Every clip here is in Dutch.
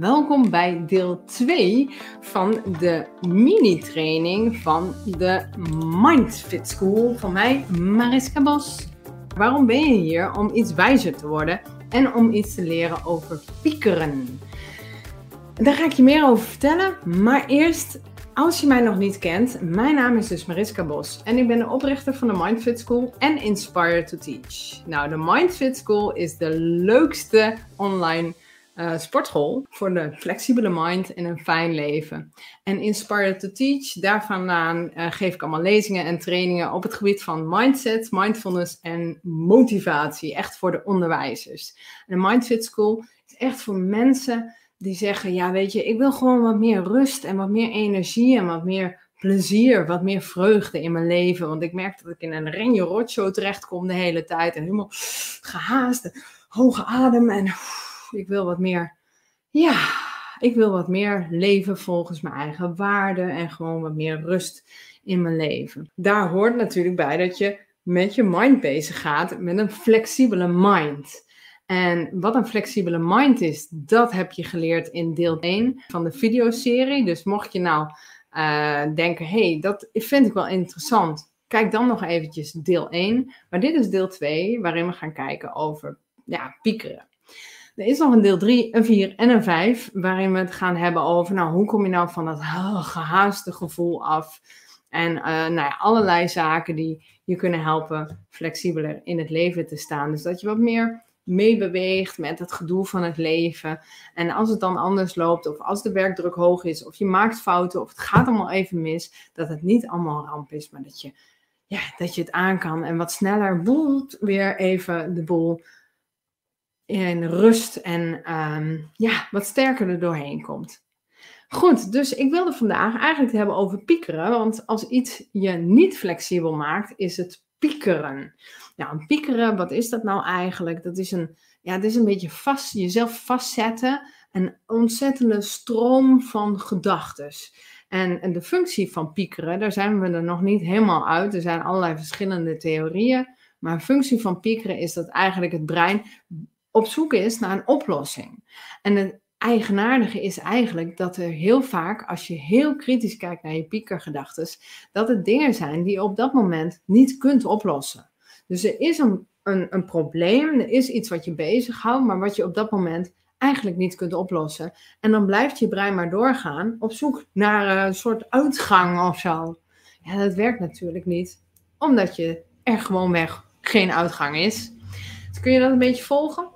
Welkom bij deel 2 van de mini-training van de Mindfit School van mij, Mariska Bos. Waarom ben je hier? Om iets wijzer te worden en om iets te leren over piekeren. Daar ga ik je meer over vertellen, maar eerst als je mij nog niet kent, mijn naam is dus Mariska Bos en ik ben de oprichter van de Mindfit School en Inspire to Teach. Nou, de Mindfit School is de leukste online uh, sportschool voor de flexibele mind en een fijn leven. En Inspire to Teach, daar vandaan uh, geef ik allemaal lezingen en trainingen op het gebied van mindset, mindfulness en motivatie. Echt voor de onderwijzers. En de Mindfit School is echt voor mensen die zeggen, ja weet je, ik wil gewoon wat meer rust en wat meer energie en wat meer plezier, wat meer vreugde in mijn leven. Want ik merk dat ik in een renje rotshow terechtkom de hele tijd en helemaal gehaast, hoge adem en ik wil wat meer, ja, ik wil wat meer leven volgens mijn eigen waarden en gewoon wat meer rust in mijn leven. Daar hoort natuurlijk bij dat je met je mind bezig gaat, met een flexibele mind. En wat een flexibele mind is, dat heb je geleerd in deel 1 van de videoserie. Dus mocht je nou uh, denken, hey, dat vind ik wel interessant, kijk dan nog eventjes deel 1. Maar dit is deel 2, waarin we gaan kijken over ja, piekeren. Er is nog een deel 3, een 4 en een 5, waarin we het gaan hebben over, nou, hoe kom je nou van dat gehaaste gevoel af? En uh, nou ja, allerlei zaken die je kunnen helpen flexibeler in het leven te staan. Dus dat je wat meer meebeweegt met het gedoe van het leven. En als het dan anders loopt, of als de werkdruk hoog is, of je maakt fouten, of het gaat allemaal even mis, dat het niet allemaal ramp is, maar dat je, ja, dat je het aan kan en wat sneller boelt weer even de boel in rust en um, ja, wat sterker er doorheen komt. Goed, dus ik wilde vandaag eigenlijk hebben over piekeren, want als iets je niet flexibel maakt, is het piekeren. Nou, piekeren, wat is dat nou eigenlijk? Dat is een, ja, het is een beetje vast, jezelf vastzetten, een ontzettende stroom van gedachten. En, en de functie van piekeren, daar zijn we er nog niet helemaal uit. Er zijn allerlei verschillende theorieën. Maar een functie van piekeren is dat eigenlijk het brein op zoek is naar een oplossing. En het eigenaardige is eigenlijk dat er heel vaak, als je heel kritisch kijkt naar je piekergedachten, dat het dingen zijn die je op dat moment niet kunt oplossen. Dus er is een, een, een probleem, er is iets wat je bezighoudt, maar wat je op dat moment eigenlijk niet kunt oplossen. En dan blijft je brein maar doorgaan op zoek naar een soort uitgang of zo. Ja, dat werkt natuurlijk niet, omdat je er gewoonweg geen uitgang is. Dus kun je dat een beetje volgen?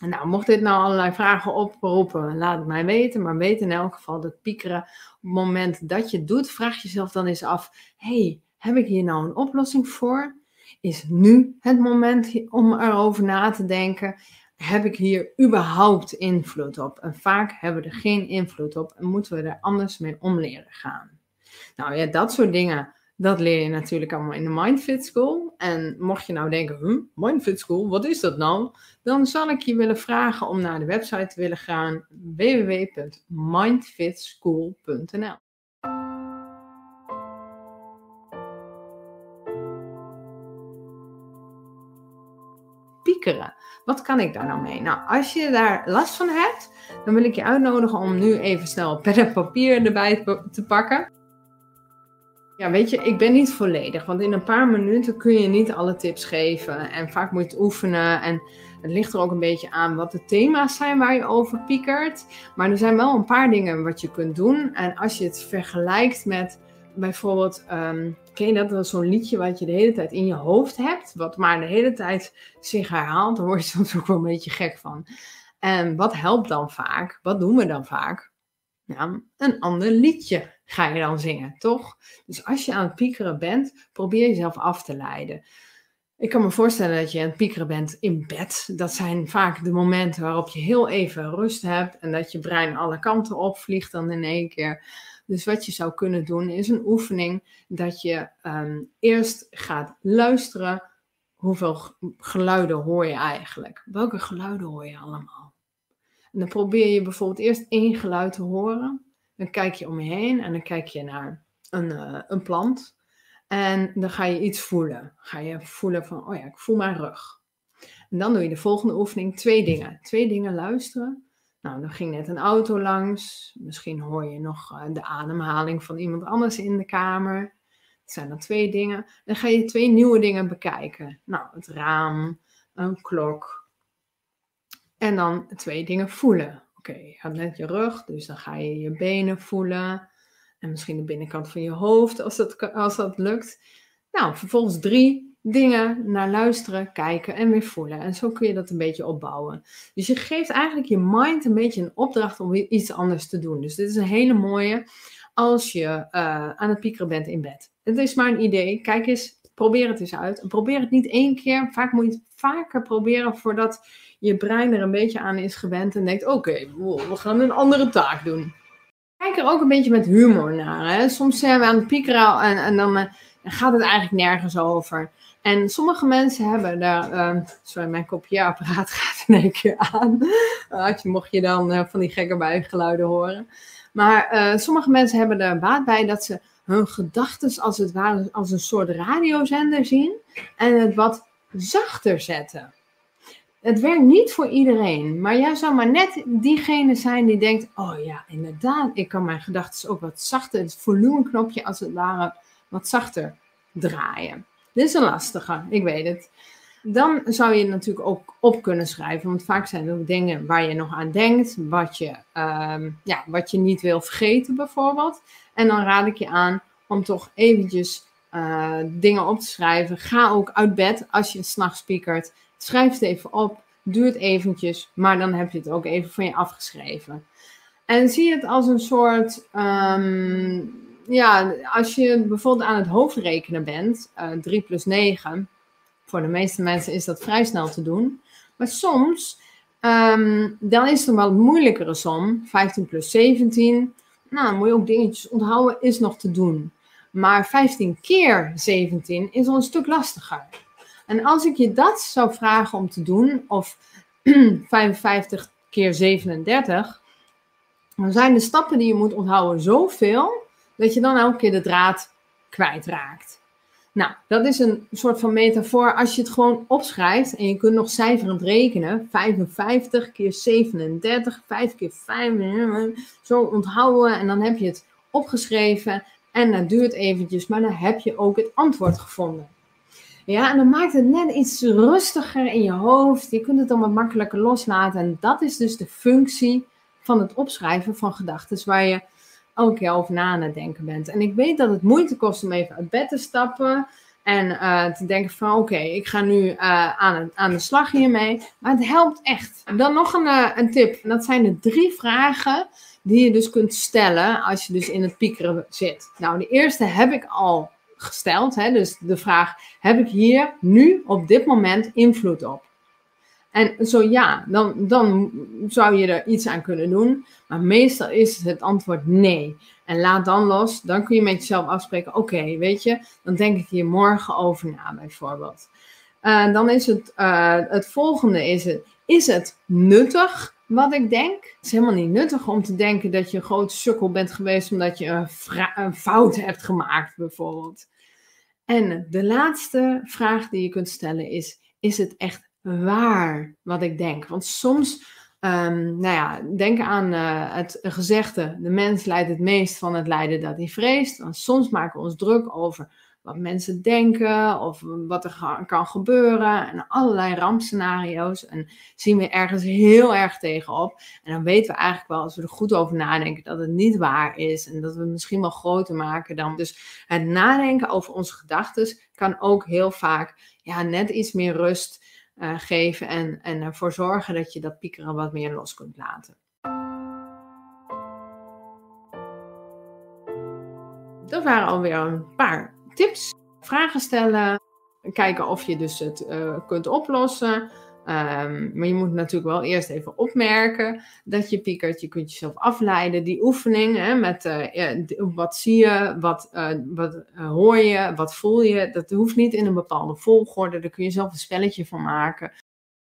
Nou, mocht dit nou allerlei vragen oproepen, laat het mij weten. Maar weet in elk geval dat piekeren, op het moment dat je doet, vraag jezelf dan eens af: hey, heb ik hier nou een oplossing voor? Is nu het moment om erover na te denken? Heb ik hier überhaupt invloed op? En vaak hebben we er geen invloed op en moeten we er anders mee om leren gaan. Nou ja, dat soort dingen dat leer je natuurlijk allemaal in de Mindfit School. En mocht je nou denken, hm, Mindfit School, wat is dat nou? Dan zal ik je willen vragen om naar de website te willen gaan www.mindfitschool.nl Piekeren. Wat kan ik daar nou mee? Nou, als je daar last van hebt, dan wil ik je uitnodigen om nu even snel pen en papier erbij te pakken. Ja, weet je, ik ben niet volledig. Want in een paar minuten kun je niet alle tips geven. En vaak moet je het oefenen. En het ligt er ook een beetje aan wat de thema's zijn waar je over piekert. Maar er zijn wel een paar dingen wat je kunt doen. En als je het vergelijkt met bijvoorbeeld, um, ken je dat, zo'n liedje wat je de hele tijd in je hoofd hebt. Wat maar de hele tijd zich herhaalt. Daar word je soms ook wel een beetje gek van. En wat helpt dan vaak? Wat doen we dan vaak? Ja, een ander liedje ga je dan zingen, toch? Dus als je aan het piekeren bent, probeer jezelf af te leiden. Ik kan me voorstellen dat je aan het piekeren bent in bed. Dat zijn vaak de momenten waarop je heel even rust hebt en dat je brein alle kanten opvliegt dan in één keer. Dus wat je zou kunnen doen is een oefening dat je um, eerst gaat luisteren. Hoeveel geluiden hoor je eigenlijk? Welke geluiden hoor je allemaal? En dan probeer je bijvoorbeeld eerst één geluid te horen. Dan kijk je om je heen en dan kijk je naar een, uh, een plant. En dan ga je iets voelen. Ga je voelen van, oh ja, ik voel mijn rug. En dan doe je de volgende oefening twee dingen. Twee dingen luisteren. Nou, dan ging net een auto langs. Misschien hoor je nog eh, de ademhaling van iemand anders in de kamer. Dat zijn dan twee dingen. Dan ga je twee nieuwe dingen bekijken. Nou, het raam, een klok. En dan twee dingen voelen. Oké, je had net je rug, dus dan ga je je benen voelen. En misschien de binnenkant van je hoofd, als dat, als dat lukt. Nou, vervolgens drie dingen naar luisteren, kijken en weer voelen. En zo kun je dat een beetje opbouwen. Dus je geeft eigenlijk je mind een beetje een opdracht om iets anders te doen. Dus dit is een hele mooie als je uh, aan het piekeren bent in bed. Het is maar een idee. Kijk eens, probeer het eens uit. probeer het niet één keer. Vaak moet je het vaker proberen voordat je brein er een beetje aan is gewend en denkt: oké, we gaan een andere taak doen. Kijk er ook een beetje met humor naar. Hè? Soms zijn we aan het piekeren en, en dan, uh, gaat het eigenlijk nergens over. En sommige mensen hebben daar. Uh, sorry, mijn kopieerapparaat gaat in één keer aan. Mocht je dan uh, van die gekke buiggeluiden horen. Maar uh, sommige mensen hebben er baat bij dat ze hun gedachten als het ware als een soort radiozender zien. En het wat zachter zetten. Het werkt niet voor iedereen, maar jij zou maar net diegene zijn die denkt: Oh ja, inderdaad, ik kan mijn gedachten ook wat zachter, het volumeknopje als het ware wat zachter draaien. Dit is een lastige, ik weet het. Dan zou je natuurlijk ook op kunnen schrijven, want vaak zijn er ook dingen waar je nog aan denkt, wat je, um, ja, wat je niet wil vergeten bijvoorbeeld. En dan raad ik je aan om toch eventjes uh, dingen op te schrijven. Ga ook uit bed als je s'nachts spiekert. Schrijf het even op, duurt eventjes, maar dan heb je het ook even van je afgeschreven. En zie het als een soort, um, ja, als je bijvoorbeeld aan het hoofdrekenen bent, uh, 3 plus 9, voor de meeste mensen is dat vrij snel te doen. Maar soms, um, dan is het een wat moeilijkere som, 15 plus 17. Nou, dan moet je ook dingetjes onthouden, is nog te doen. Maar 15 keer 17 is al een stuk lastiger. En als ik je dat zou vragen om te doen, of 55 keer 37, dan zijn de stappen die je moet onthouden zoveel, dat je dan elke keer de draad kwijtraakt. Nou, dat is een soort van metafoor. Als je het gewoon opschrijft en je kunt nog cijferend rekenen, 55 keer 37, 5 keer 5, zo onthouden en dan heb je het opgeschreven en dat duurt eventjes, maar dan heb je ook het antwoord gevonden. Ja, en dan maakt het net iets rustiger in je hoofd. Je kunt het dan wat makkelijker loslaten. En dat is dus de functie van het opschrijven van gedachten waar je elke keer over na aan het denken bent. En ik weet dat het moeite kost om even uit bed te stappen. En uh, te denken van oké, ik ga nu uh, aan, aan de slag hiermee. Maar het helpt echt. Dan nog een, uh, een tip. Dat zijn de drie vragen die je dus kunt stellen als je dus in het piekeren zit. Nou, de eerste heb ik al gesteld. Hè? Dus de vraag, heb ik hier nu op dit moment invloed op? En zo ja, dan, dan zou je er iets aan kunnen doen. Maar meestal is het antwoord nee. En laat dan los. Dan kun je met jezelf afspreken. Oké, weet je, dan denk ik hier morgen over na, bijvoorbeeld. Uh, dan is het, uh, het volgende is het, is het nuttig wat ik denk? Het is helemaal niet nuttig om te denken dat je een grote sukkel bent geweest omdat je een, een fout hebt gemaakt, bijvoorbeeld. En de laatste vraag die je kunt stellen is: is het echt waar wat ik denk? Want soms, um, nou ja, denk aan uh, het gezegde: de mens lijdt het meest van het lijden dat hij vreest. Want soms maken we ons druk over wat mensen denken of wat er kan gebeuren en allerlei rampscenario's. En zien we ergens heel erg tegenop. En dan weten we eigenlijk wel, als we er goed over nadenken, dat het niet waar is en dat we het misschien wel groter maken dan. Dus het nadenken over onze gedachten kan ook heel vaak ja, net iets meer rust uh, geven en, en ervoor zorgen dat je dat piekeren wat meer los kunt laten. Dat waren alweer een paar tips, vragen stellen, kijken of je dus het uh, kunt oplossen. Um, maar je moet natuurlijk wel eerst even opmerken dat je piekert. Je kunt jezelf afleiden. Die oefening hè, met uh, wat zie je, wat, uh, wat hoor je, wat voel je. Dat hoeft niet in een bepaalde volgorde. Daar kun je zelf een spelletje van maken.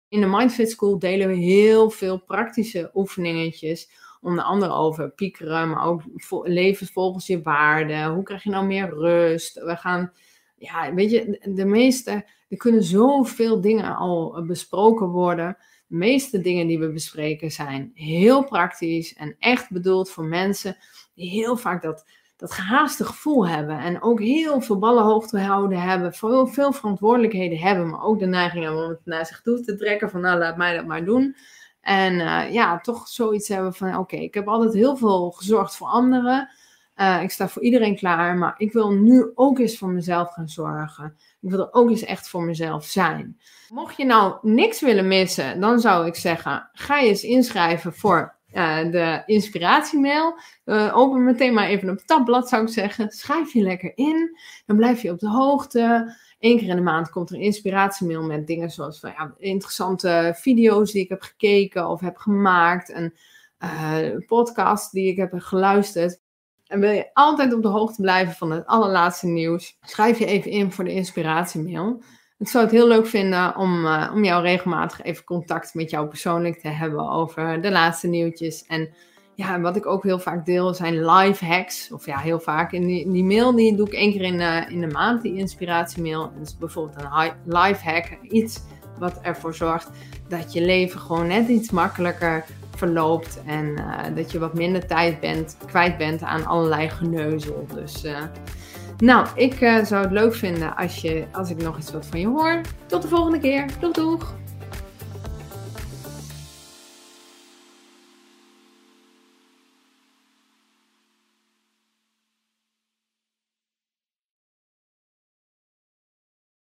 In de Mindfit School delen we heel veel praktische oefeningetjes onder andere over piekeren, maar ook leven volgens je waarden. Hoe krijg je nou meer rust? We gaan, ja, weet je, de meeste, er kunnen zoveel dingen al besproken worden. De meeste dingen die we bespreken zijn heel praktisch en echt bedoeld voor mensen die heel vaak dat, dat gehaaste gevoel hebben. En ook heel veel ballen hoog te houden hebben, veel, veel verantwoordelijkheden hebben, maar ook de neiging hebben om het naar zich toe te trekken van nou laat mij dat maar doen. En uh, ja, toch zoiets hebben van oké, ik heb altijd heel veel gezorgd voor anderen. Uh, ik sta voor iedereen klaar, maar ik wil nu ook eens voor mezelf gaan zorgen. Ik wil er ook eens echt voor mezelf zijn. Mocht je nou niks willen missen, dan zou ik zeggen: ga je eens inschrijven voor uh, de inspiratiemail. Uh, open meteen maar even een tabblad, zou ik zeggen. Schrijf je lekker in. Dan blijf je op de hoogte. Eén keer in de maand komt er een inspiratiemail met dingen zoals van, ja, interessante video's die ik heb gekeken of heb gemaakt. Een podcast die ik heb geluisterd. En wil je altijd op de hoogte blijven van het allerlaatste nieuws, schrijf je even in voor de inspiratiemail. Ik zou het heel leuk vinden om, uh, om jou regelmatig even contact met jou persoonlijk te hebben over de laatste nieuwtjes. En ja, wat ik ook heel vaak deel zijn live hacks. Of ja, heel vaak. In die, mail die doe ik één keer in de, in de maand, die inspiratiemail. Dus bijvoorbeeld een live hack. Iets wat ervoor zorgt dat je leven gewoon net iets makkelijker verloopt. En uh, dat je wat minder tijd bent, kwijt bent aan allerlei geneuzel. Dus uh, nou, ik uh, zou het leuk vinden als, je, als ik nog eens wat van je hoor. Tot de volgende keer. Doeg doeg!